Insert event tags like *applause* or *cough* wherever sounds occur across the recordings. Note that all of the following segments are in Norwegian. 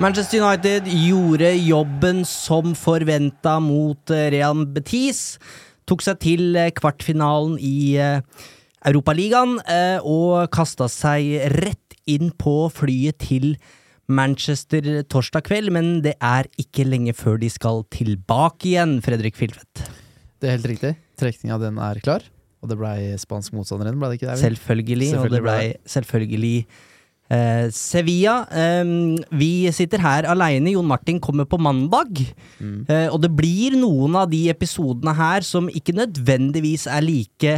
Manchester United gjorde jobben som forventa mot eh, Real Betis. Tok seg til eh, kvartfinalen i eh, Europaligaen og kasta seg rett inn på flyet til Manchester torsdag kveld, men det er ikke lenge før de skal tilbake igjen, Fredrik Filtvedt. Det er helt riktig. Trekninga den er klar. Og det blei spansk motstander ble det ikke det? Eivind? Selvfølgelig, og det ble blei selvfølgelig eh, Sevilla. Eh, vi sitter her aleine. Jon Martin kommer på mandag. Mm. Eh, og det blir noen av de episodene her som ikke nødvendigvis er like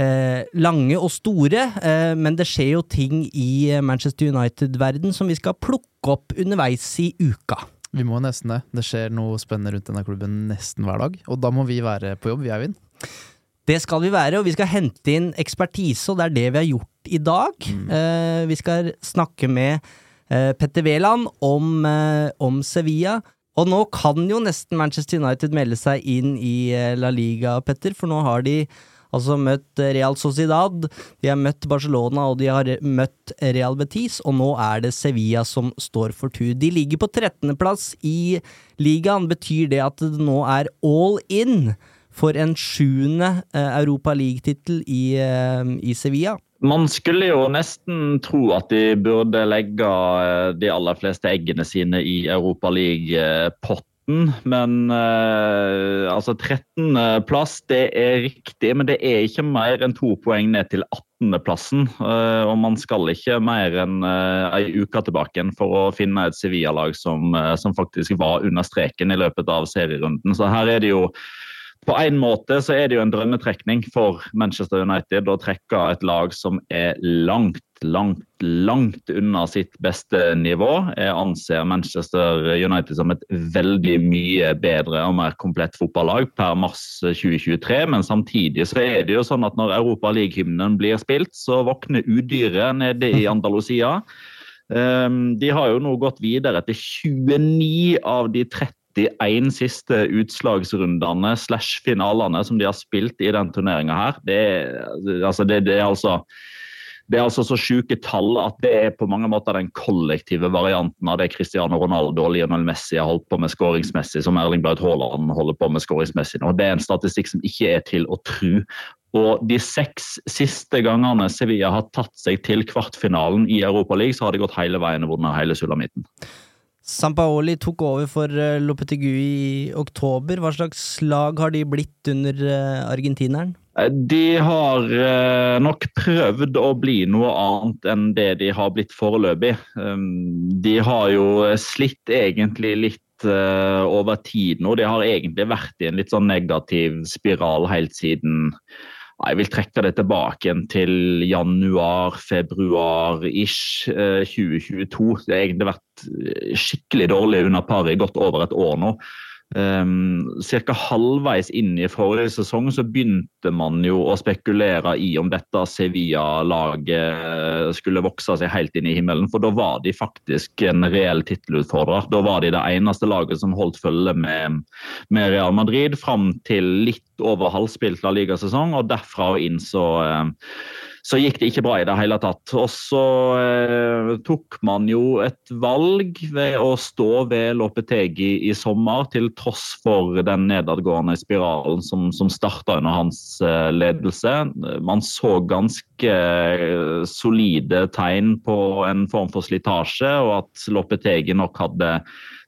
eh, lange og store, eh, men det skjer jo ting i eh, Manchester United-verden som vi skal plukke opp underveis i uka. Vi må nesten det. Det skjer noe spennende rundt denne klubben nesten hver dag. Og da må vi være på jobb, vi, Eivind. Det skal vi være, og vi skal hente inn ekspertise, og det er det vi har gjort i dag. Eh, vi skal snakke med eh, Petter Wæland om, eh, om Sevilla. Og nå kan jo nesten Manchester United melde seg inn i La Liga, Petter, for nå har de altså møtt Real Sociedad, de har møtt Barcelona og de har møtt Real Betis, og nå er det Sevilla som står for tur. De ligger på 13.-plass i ligaen. Betyr det at det nå er all in for en sjuende eh, Europa League-tittel i, eh, i Sevilla? Man skulle jo nesten tro at de burde legge eh, de aller fleste eggene sine i Europa League-potten. Men eh, altså 13.-plass, det er riktig, men det er ikke mer enn to poeng ned til 18.-plassen. Eh, og man skal ikke mer enn eh, ei uke tilbake for å finne et Sevilla-lag som, som faktisk var under streken i løpet av serierunden. Så her er det jo på en måte så er det jo en drømmetrekning for Manchester United å trekke et lag som er langt, langt, langt unna sitt beste nivå. Jeg anser Manchester United som et veldig mye bedre og mer komplett fotballag per mars 2023, men samtidig så er det jo sånn at når Europa League-hymnen blir spilt, så våkner udyret nede i Andalusia. Um, de har jo nå gått videre til 29 av de 30 31 siste utslagsrundene slash finalene som de har spilt i den turneringa her. Det, altså, det, det er altså det er altså så sjuke tall at det er på mange måter den kollektive varianten av det Cristiano Ronaldo og Lionel Messi har holdt på med skåringsmessig, som Erling Braut Haaland holder på med skåringsmessig nå. Det er en statistikk som ikke er til å tro. Og de seks siste gangene Sevilla har tatt seg til kvartfinalen i Europa League, så har de gått hele veien og vunnet hele sulamitten. Sampaoli tok over for uh, Lopetegui i oktober. Hva slags lag har de blitt under eh, argentineren? De har eh, nok prøvd å bli noe annet enn det de har blitt foreløpig. Um, de har jo slitt egentlig litt eh, over tid nå. De har egentlig vært i en litt sånn negativ spiral helt siden jeg vil trekke det tilbake til januar-februar-ish eh, 2022. Det har egentlig vært eh, skikkelig dårlig under paret i godt over et år nå. Um, Ca. halvveis inn i forrige sesong så begynte man jo å spekulere i om dette Sevilla-laget skulle vokse seg helt inn i himmelen. For da var de faktisk en reell tittelutfordrer. Da var de det eneste laget som holdt følge med, med Real Madrid fram til litt over halvspilt La Liga-sesong, og derfra og inn så eh, så gikk det ikke bra i det hele tatt. Og så eh, tok man jo et valg ved å stå ved Lopetegi i sommer, til tross for den nedadgående spiralen som, som starta under hans eh, ledelse. Man så ganske eh, solide tegn på en form for slitasje, og at Lopetegi nok hadde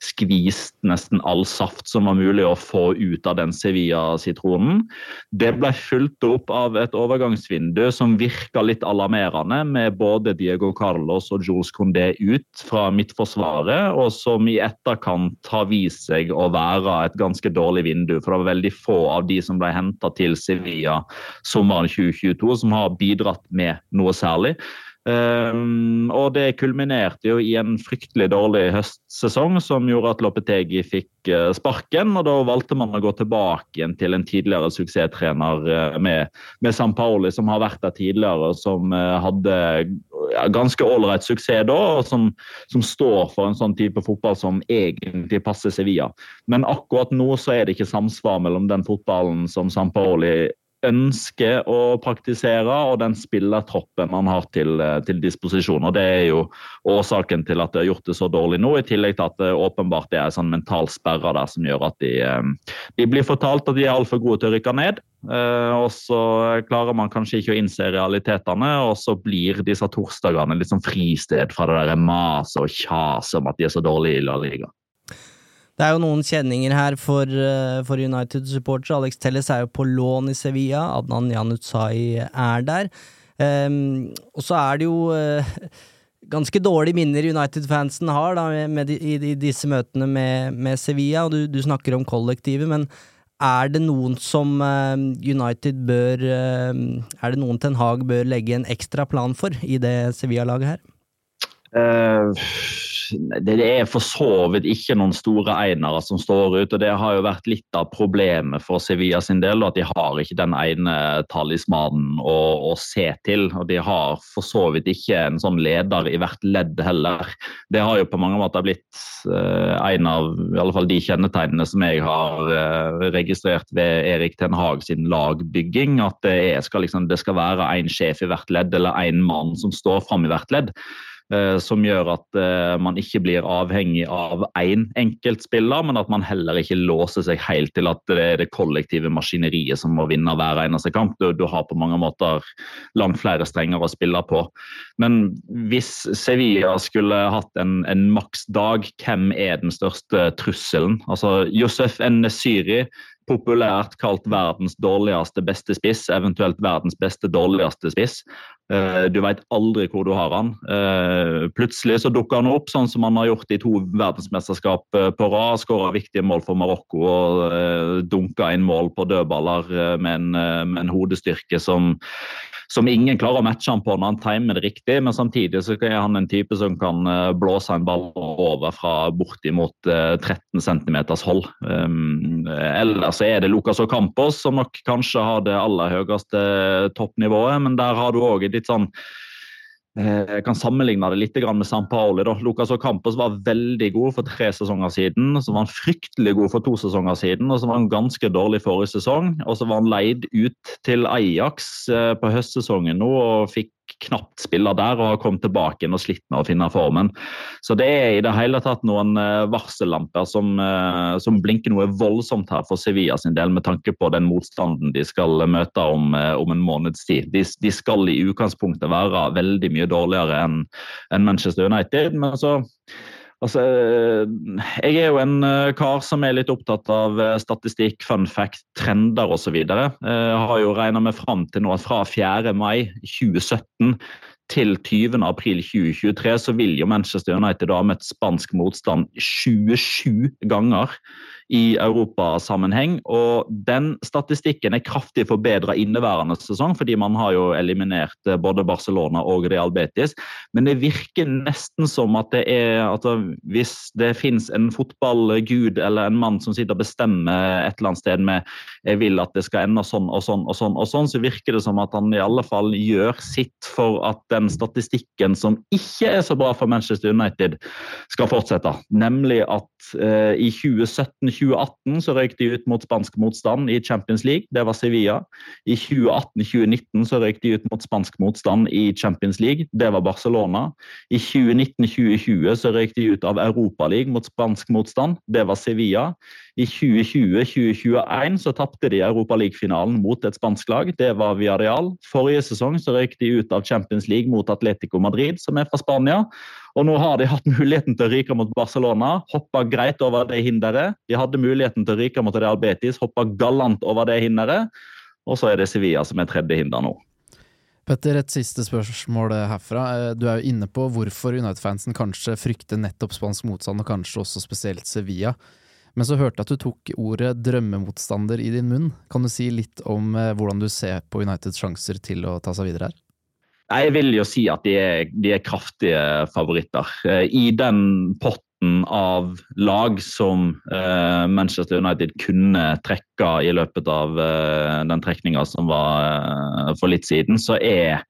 skvist nesten all saft som var mulig å få ut av den Sevilla-sitronen. Det ble fulgt opp av et overgangsvindu som virkelig virka litt alarmerende med både Diego Carlos og Jules Condé ut fra midtforsvaret, og som i etterkant har vist seg å være et ganske dårlig vindu. For det var veldig få av de som ble henta til Sevilla sommeren 2022 som har bidratt med noe særlig. Um, og det kulminerte jo i en fryktelig dårlig høstsesong som gjorde at Lopetegi fikk uh, sparken. og Da valgte man å gå tilbake igjen til en tidligere suksesstrener uh, med, med San Paoli, som har vært der tidligere, og som uh, hadde ja, ganske ålreit suksess da, og som, som, står for en sånn type fotball som egentlig passer Sevilla. Men akkurat nå så er det ikke samsvar mellom den fotballen som San Paoli ønsker å praktisere, og den spillertroppen man har til, eh, til, disposisjon. og Det er jo årsaken til at de har gjort det så dårlig nå, i tillegg til at det åpenbart er en sånn mental sperre der som gjør at de, eh, de blir fortalt at de er altfor gode til å rykke ned. Eh, og så klarer man kanskje ikke å innse realitetene, og så blir disse torsdagene litt sånn fristed fra det der maset og kjaset om at de er så dårlige i La Liga. Det er jo noen kjenninger her for, eh, for United-supportere. Alex Telles er jo på lån i Sevilla. Adnan Janutsai er der. Um, og så er det jo uh, ganske dårlige minner United-fansen har da, de, i, i, disse møtene med, med Sevilla, og du, du, snakker om kollektivet, men er det noen som uh, United bør uh, Er det noen Ten Hag bør legge en ekstra plan for i det Sevilla-laget her? Uh, det er for så vidt ikke noen store einere som står ut. og Det har jo vært litt av problemet for Sevilla sin del, at de har ikke den ene talismanen å, å, se til. og De har for så vidt ikke en sånn leder i hvert ledd heller. Det har jo på mange måter blitt uh, en av i alle fall de kjennetegnene som jeg har uh, registrert ved Erik Ten Hag sin lagbygging. At det, er, skal, liksom, det skal være én sjef i hvert ledd, eller én mann som står fram i hvert ledd. Eh, som gjør at eh, man ikke blir avhengig av én enkeltspiller, men at man heller ikke låser seg helt til at det er det kollektive maskineriet som må vinne hver eneste kamp. Du, du har på mange måter langt flere strenger å spille på. Men hvis Sevilla skulle hatt en, en maksdag, hvem er den største trusselen? Altså Josef N-Syri populært kalt verdens dårligste beste spiss, eventuelt verdens beste dårligste spiss. Eh, du veit aldri hvor du har han. Eh, plutselig så dukker han opp, sånn som han har gjort i to verdensmesterskap eh, på rad. Skåra viktige mål for Marokko og dunka inn mål på dødballer med en, med en hodestyrke som som ingen klarer å matche han på når han timer det riktig. Men samtidig så er han en type som kan eh, blåse en ball over fra bortimot 13 eh, cm hold. Um, ellers er det Lucas Ocampos som nok kanskje har det aller høyeste toppnivået, men der har du òg litt sånn jeg kan sammenligne det litt med San Paoli. Lucas Ocampos var veldig god for tre sesonger siden. Så var han fryktelig god for to sesonger siden, og så var han ganske dårlig forrige sesong. Og så var han leid ut til Ajax eh, på høstsesongen nå og fikk knapt spiller der og har kommet tilbake og slitt med å finne formen. Så det er i det hele tatt noen eh, varsellamper som, eh, som blinker noe voldsomt her for Sevilla sin del, med tanke på den motstanden de skal møte om, eh, om en måneds tid. De, de, skal i utgangspunktet være veldig mye dårligere enn en Manchester United. men så Altså, jeg er jo en kar som er litt opptatt av statistikk, fun fact, trender osv. Jeg har jo regna meg fram til nå at fra 4. mai 2017 til 20. april 2023 så vil jo Manchester United ha møtt spansk motstand 27 ganger i europasammenheng. Og den statistikken er kraftig forbedra inneværende sesong, fordi man har jo eliminert eh, både Barcelona og Real Betis. Men det virker nesten som at det er at Hvis det fins en fotballgud eller en mann som sitter og bestemmer et eller annet sted med jeg vil at det skal ende sånn og sånn og sånn, og sånn, så virker det som at han i alle fall gjør sitt for at den statistikken som ikke er så bra for Manchester United, skal fortsette. Nemlig at eh, i 2017 2018 så røyk de ut mot spansk motstand i Champions League. Det var Sevilla. I 2018-2019 så røyk de ut mot spansk motstand i Champions League. Det var Barcelona. I 2019-2020 så røyk de ut av Europaligaen mot spansk motstand. Det var Sevilla. I 2020-2021 så tapte de Europaligafinalen mot et spansk lag. Det var Villarreal. Forrige sesong så røyk de ut av Champions League mot Atletico Madrid, som er fra Spania. Og nå har de hatt muligheten til å ryke mot Barcelona, hoppa greit over det hinderet. De hadde muligheten til å ryke mot Real Betis, hoppa galant over det hinderet. Og så er det Sevilla som er tredje hinder nå. Petter, et siste spørsmål herfra. Eh, Du er jo inne på hvorfor United-fansen kanskje frykter nettopp spansk motstand, og kanskje også spesielt Sevilla. Men så hørte jeg at du tok ordet drømmemotstander i din munn. Kan du si litt om eh, hvordan du ser på Uniteds sjanser til å ta seg videre her? Jeg vil jo si at de er, de er kraftige favoritter. Eh, I den potten av lag som eh, Manchester United kunne trekke i løpet av eh, den trekninga som var for litt siden, så er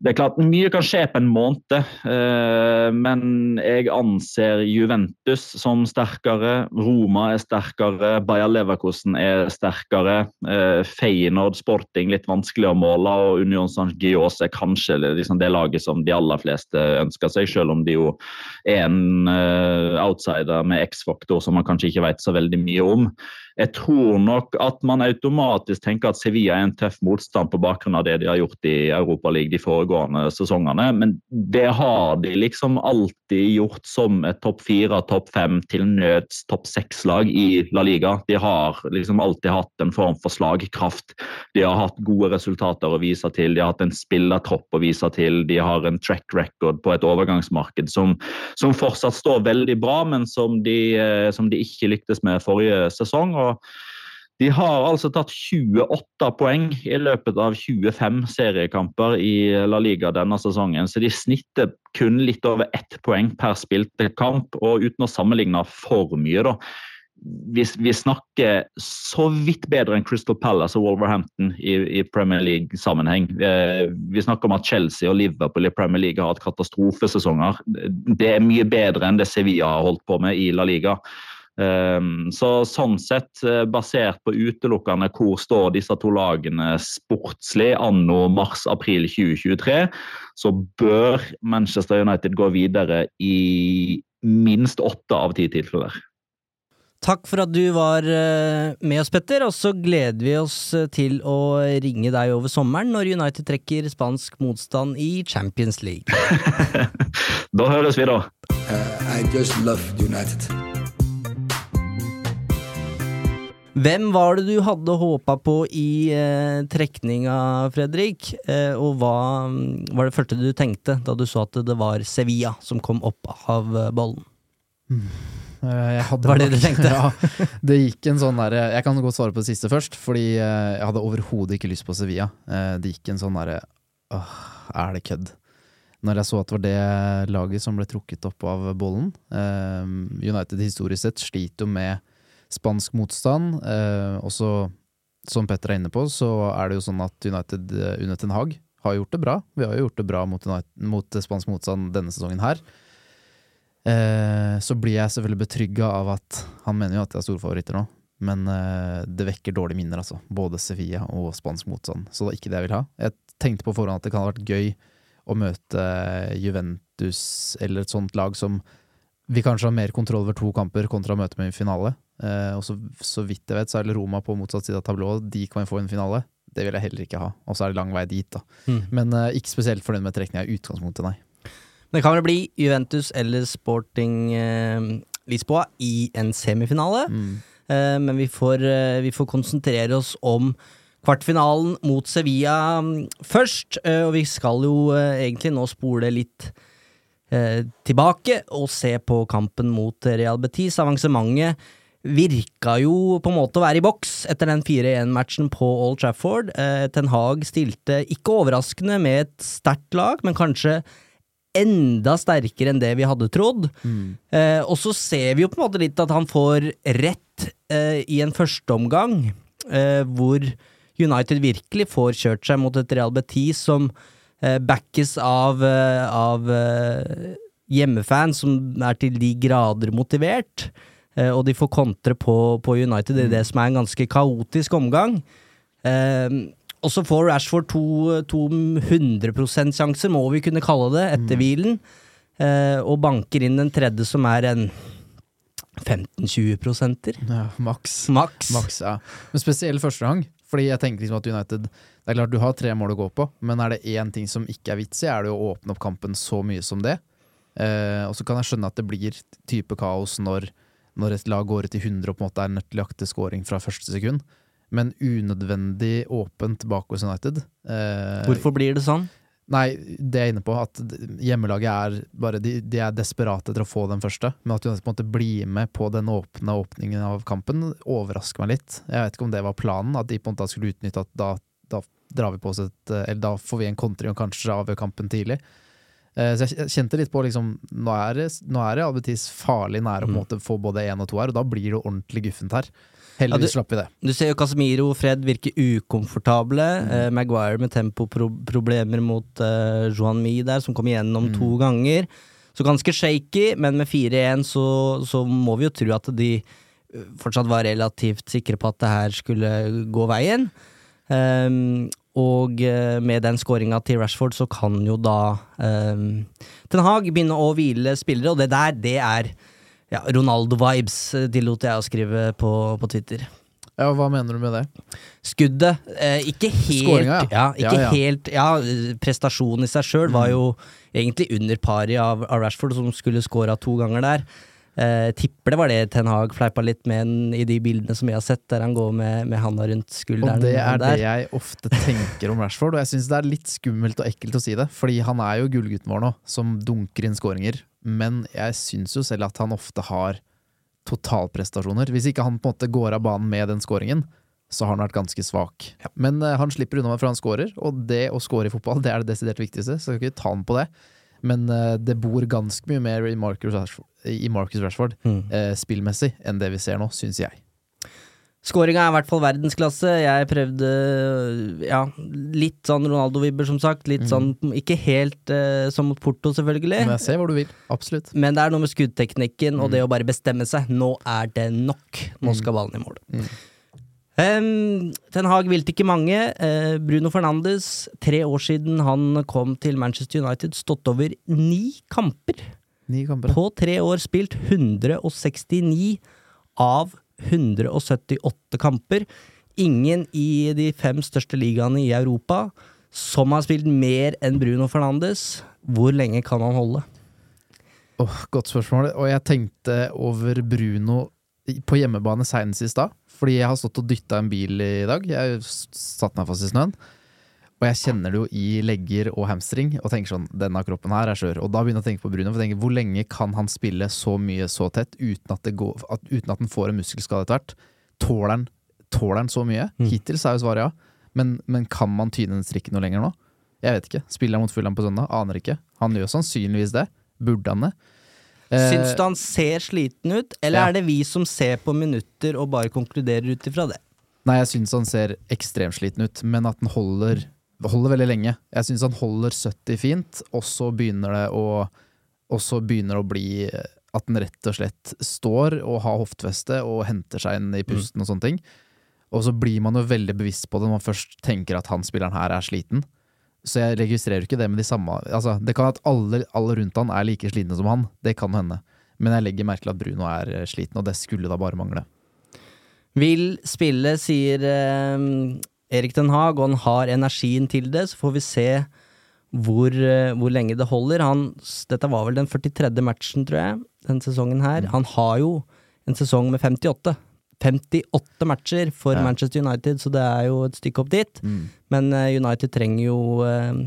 det er klart Mye kan skje på en måned, eh, men jeg anser Juventus som sterkere. Roma er sterkere, Bayer Leverkosten er sterkere. Eh, Feyenoord Sporting litt vanskelig å måle, og Union Saint-Gios er kanskje liksom det laget som de aller fleste ønsker seg, selv om de jo er en eh, outsider med X-faktor som man kanskje ikke vet så veldig mye om. Jeg tror nok at man automatisk tenker at Sevilla er en tøff motstand på bakgrunn av det de har gjort i Europaligaen de foregående sesongene, men det har de liksom alltid gjort som et topp fire, topp fem, til nøds topp seks-lag i La Liga. De har liksom alltid hatt en form for slagkraft. De har hatt gode resultater å vise til, de har hatt en spillertropp å vise til, de har en track record på et overgangsmarked som, som fortsatt står veldig bra, men som de, eh, som de ikke lyktes med forrige sesong. og de har altså tatt 28 poeng i løpet av 25 seriekamper i La Liga denne sesongen, så de snitter kun litt over ett poeng per spilte kamp. Og uten å sammenligne for mye, da. Vi, vi snakker så vidt bedre enn Crystal Palace og Wolverhampton i, i Premier League-sammenheng. Vi, vi snakker om at Chelsea og Liverpool i Premier League har hatt katastrofesesonger. Det er mye bedre enn det Sevilla har holdt på med i La Liga. Um, så sånn sett, uh, basert på utelukkende hvor står disse to lagene sportslig anno mars-april 2023, så bør Manchester United gå videre i minst åtte av ti tilfeller. Takk for at du var eh, med oss, Petter, og så gleder vi oss eh, til å ringe deg over sommeren når United trekker spansk motstand i Champions League. *laughs* *laughs* da høres vi, da. Uh, I just love United. Hvem var det du hadde håpa på i eh, trekninga, Fredrik? Eh, og hva mm, var det første du tenkte da du så at det var Sevilla som kom opp av eh, bollen? Eh, Jeg hadde var det nok- du tenkte? *laughs* ja, det gikk en sånn der, Jeg kan godt svare på det siste først, fordi eh, jeg hadde overhodet ikke lyst på Sevilla. Eh, Det gikk en sånn derre Åh, er det kødd? Når jeg så at det var det laget som ble trukket opp av bollen. Eh, United historisk sett sliter jo med spansk motstand. Eh, også, som Petter er inne på, så er det jo sånn at United eh, under Ten Hag har gjort det bra. Vi har jo gjort det bra mot, United, mot spansk motstand denne sesongen her. Eh, så blir jeg selvfølgelig betrygga av at han mener jo at de er store favoritter nå, men eh, det vekker dårlige minner, altså. Både Sevilla og spansk motstand. Så det er ikke det jeg vil ha. Jeg tenkte på forhånd at det kan ha vært gøy å møte Juventus eller et sånt lag som vi kanskje har mer kontroll over to kamper kontra å møte med i finale. Eh, og så, så vidt jeg vet, så er det Roma på motsatt side av tablået. De kan få en finale. Det vil jeg heller ikke ha. Og så er det lang vei dit, da. Mm. Men uh, ikke spesielt fornøyd med trekninga i utgangspunktet, nei. Det kan vel bli Juventus eller Sporting eh, Lisboa i en semifinale. Mm. Eh, men vi får, eh, vi får konsentrere oss om kvartfinalen mot Sevilla mm, først. eh, og vi skal jo egentlig nå spole litt tilbake og se på kampen mot Real Betis. Avansementet virka jo på en måte å være i boks etter den 4-1-matchen på Old Trafford. Eh, Ten Hag stilte ikke overraskende med et sterkt lag, men kanskje enda sterkere enn det vi hadde trodd. Eh, og så ser vi jo på en måte litt at han får rett eh, i en førsteomgang, eh, hvor United virkelig får kjørt seg mot et Real Betis som eh, backes av, eh, av hjemmefans som er til de grader motivert. Eh, og de får kontre på, på United i det som er en ganske kaotisk omgang. Eh, og så får Rashford to, to 100% sjanser, må vi kunne kalle det, etter hvilen. Eh, og banker inn den tredje, som er en 15-20 Ja, maks. Maks. Maks, ja. Men spesiell første gang. Fordi jeg tenker liksom at United Det er klart du har tre mål å gå på, men er det én ting som ikke er vits i, er det å åpne opp kampen så mye som det. Eh, og så kan jeg skjønne at det blir type kaos når, når et lag går ut i 100 og på en måte er nødt til å jakte scoring fra første sekund. men unødvendig åpent bak hos United. Eh, Hvorfor blir det sånn? Nei, det er jeg inne på, at hjemmelaget er bare de, de er desperate etter å få den første, men at United på en måte blir med på den åpne åpningen av kampen, overrasker meg litt. Jeg vet ikke om det var planen, at de på en måte skulle utnytte at da, da drar vi på oss et Eller da får vi en kontring og kanskje avgjør kampen tidlig. Eh, Så jeg kjente litt på liksom Nå er det, nå er det Albetis farlig nære å på få både én og to her, og da blir det ordentlig guffent her. Heldigvis Ja, slapp vi det. Du ser jo Casemiro og Fred virke ukomfortable. Mm. Eh, Maguire med tempoproblemer mot eh, Johan Mi der, som kom igjennom Mm. to ganger. Så ganske shaky, men med 4-1 så, så må vi jo tro at de eh, fortsatt var relativt sikre på at det her skulle gå veien. Ehm, og eh, med den skåringa til Rashford så kan jo da um, Ten Hag begynne å hvile spillere, og det der, det er ja, Ronaldo-vibes, eh, tillot jeg å skrive på, på Twitter. Ja, Hva mener du med det? Skuddet, eh, ikke helt Skåringa, ja. ja. Ja, helt Ja, eh, prestasjonen i seg sjøl var jo egentlig under pari av, av Rashford, som skulle skåra to ganger der. Eh, tipper det var det Ten Hag fleipa litt med en, i de bildene som vi har sett, der han går med, med handa rundt skulderen. Og det er det jeg ofte tenker om Rashford, og jeg syns det er litt skummelt og ekkelt å si det, fordi han er jo gullgutten vår nå, som dunker inn skåringer, men jeg syns jo selv at han ofte har totalprestasjoner. Hvis ikke han på en måte går av banen med den skåringen, så har han vært ganske svak. Men eh, han slipper unna meg, for han skårer, og det å skåre i fotball, det er det desidert viktigste, så jeg kan ikke ta han på det. Men uh, det bor ganske mye mer i Marcus Rashford, i Marcus Rashford Mm. uh, spillmessig enn det vi ser nå, syns jeg. Skåringa er i hvert fall verdensklasse. Jeg prøvde ja, litt sånn Ronaldo-vibber, som sagt. Litt sånn, ikke helt eh, som mot Porto, selvfølgelig. Men jeg ser hva du vil. Absolutt. Men det er noe med skuddteknikken og det å bare bestemme seg. Nå er det nok. Nå skal ballen i mål. Um, Ten Hag hvilte ikke mange. Uh, Bruno Fernandes, tre år siden han kom til Manchester United, stått over ni kamper. Ni kamper. På tre år spilt 169 av 178 kamper. Ingen i de fem største ligaene i Europa som har spilt mer enn Bruno Fernandes. Hvor lenge kan han holde? Oh, godt spørsmål. Og jeg tenkte over Bruno på hjemmebane seinest i stad. Fordi jeg har stått og dytta en bil i dag. Jeg satte satt meg fast i snøen. Og jeg kjenner det jo i legger og hamstring og tenker sånn Denne kroppen her er skjør. Og da begynner jeg å tenke på Bruno. For jeg tenker, Hvor lenge kan han spille så mye så tett uten at, det går, at, uten at han får en muskelskade etter hvert? Tåler han, tåler han så mye? Hittil så er jo svaret ja. Men, men kan man tyne den strikken noe lenger nå? Jeg vet ikke. Spiller han mot Fulham på søndag? Aner ikke. Han gjør sannsynligvis det. Burde han det? Eh, Syns du han ser sliten ut, eller ja. er det vi som ser på minutter og bare konkluderer ut ifra det? Nei, jeg syns han ser ekstremt sliten ut, men at han holder, holder veldig lenge. Jeg syns han holder 70 fint, og så begynner det å Og så begynner det å bli at den rett og slett står og har hoftveste og henter seg inn i pusten og sånne ting. Og så blir man jo veldig bevisst på det når man først tenker at han spilleren her er sliten. Så jeg registrerer ikke det med de samme Altså, Det kan at alle, alle rundt han er like slitne som han, det kan hende. Men jeg legger merke til at Bruno er eh, sliten, og det skulle da bare mangle. Vil spille, sier eh, Erik Den Haag, og han har energien til det. Så får vi se hvor, eh, hvor lenge det holder. Han, dette var vel den 43. matchen, tror jeg, denne sesongen her. Han har jo en sesong med 58. 58 matcher for Ja. Manchester United, så det er jo et stykke opp dit. Men eh, United trenger jo eh,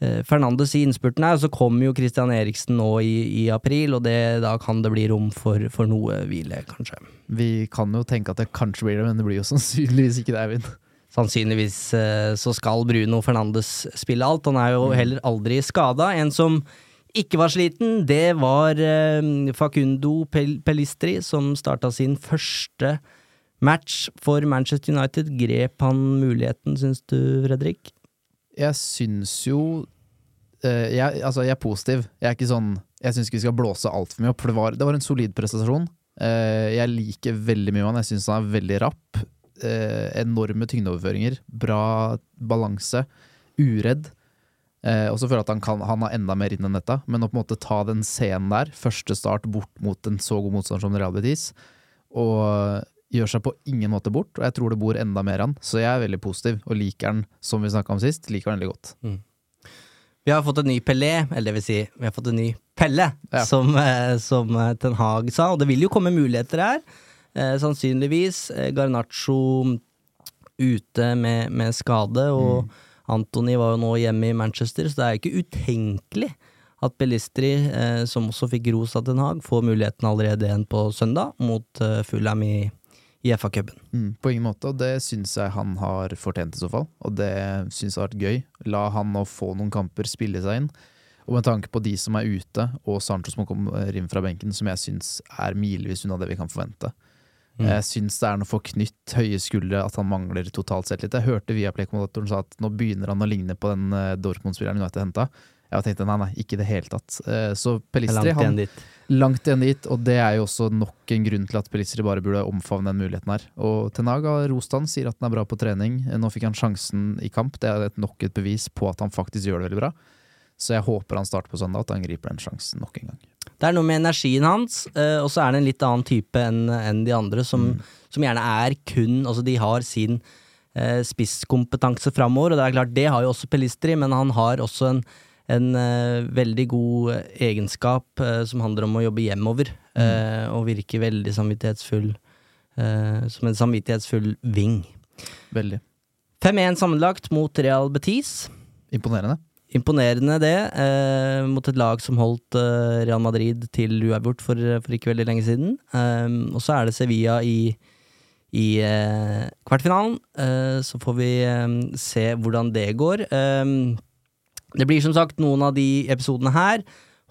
eh, Fernandes i innspurten her, og så kommer jo Christian Eriksen nå i, i april, og det, da kan det bli rom for, for noe hvile, kanskje. Vi kan jo tenke at det kanskje blir det, men det blir jo sannsynligvis ikke det, Eivind. Sannsynligvis eh, så skal Bruno Fernandes spille alt. Han er jo heller aldri skada. En som ikke var sliten, det var eh, Facundo Pel Pelistri, som starta sin første match for Manchester United. Grep han muligheten, syns du, Fredrik? Jeg syns jo eh, jeg, Altså, jeg er positiv. Jeg er ikke sånn Jeg syns ikke vi skal blåse altfor mye opp, det var, det var en solid prestasjon. Eh, jeg liker veldig mye han. Jeg syns han er veldig rapp. Enorme tyngdeoverføringer. Bra balanse. Uredd. Eh, og så føler jeg at han, kan, han har enda mer inn enn dette, men å på en måte ta den scenen der, første start bort mot en så god motstander som Real Betis, og gjør seg på ingen måte bort, og jeg tror det bor enda mer han. Så jeg er veldig positiv, og liker han, som vi snakka om sist, liker han veldig godt. Vi har fått en ny Pelé, eller det vil si, vi har fått en ny Pelle, Ja. som, eh, som eh, Ten Hag sa, og det vil jo komme muligheter her. Eh, sannsynligvis. Eh, Garnaccio ute med, med skade, og Antony var jo nå hjemme i Manchester, så det er ikke utenkelig at Belistri, eh, som også fikk ros av Den Haag, får muligheten allerede igjen på søndag mot eh, Fulham i, i FA-cupen. Mm, på ingen måte, og det syns jeg han har fortjent i så fall. Og det syns jeg har vært gøy. La han nå få noen kamper, spille seg inn. Og med tanke på de som er ute, og Sancho som kommer inn fra benken, som jeg syns er milevis unna det vi kan forvente. Mm. Jeg syns det er noe for knytt høye skuldre at han mangler totalt sett litt. Jeg hørte Viaplay-kommentatoren sa at nå begynner han å ligne på den eh, Dortmund-spilleren United henta. Jeg tenkte nei, nei, ikke i det hele tatt. Eh, Så Pelistri Langt igjen han, Langt igjen dit, og det er jo også nok en grunn til at Pelistri bare burde omfavne den muligheten her. Og Tenag har rost han, sier at han er bra på trening. Nå fikk han sjansen i kamp, det er et nok et bevis på at han faktisk gjør det veldig bra. Så jeg håper han starter på søndag, at han griper den sjansen nok en gang. Det er noe med energien hans, eh, og så er det en litt annen type enn en de andre, som, som gjerne er kun Altså, de har sin eh, spisskompetanse framover, og det er klart, det har jo også Pelistri, men han har også en, en eh, veldig god egenskap som handler om å jobbe hjemover, mm. og virke veldig samvittighetsfull, som en samvittighetsfull ving. Veldig. 5-1 sammenlagt mot Real Betis. Imponerende. Imponerende det, eh, mot et lag som holdt eh, Real Madrid til uavgjort for, for ikke veldig lenge siden. Eh, og så er det Sevilla i, i eh, kvartfinalen. Eh, så får vi eh, se hvordan det går. Det blir som sagt noen av de episodene her.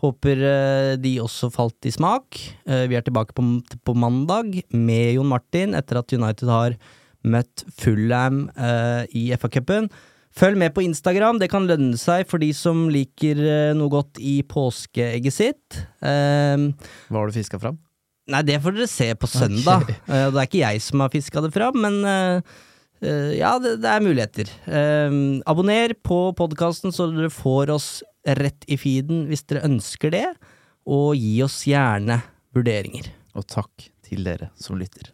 Håper eh, de også falt i smak. Eh, vi er tilbake på, på mandag med Jon Martin etter at United har møtt Fullham eh, i FA-cupen. Følg med på Instagram, det kan lønne seg for de som liker eh, noe godt i påskeegget sitt. Um, Hva har du fiska fram? nei, det får dere se på søndag. Eh, det er ikke jeg som har fiska det fram, men uh, uh, ja, det, det er muligheter. Ehm, abonner på podkasten så dere får oss rett i feeden hvis dere ønsker det, og gi oss gjerne vurderinger. Og takk til dere som lytter.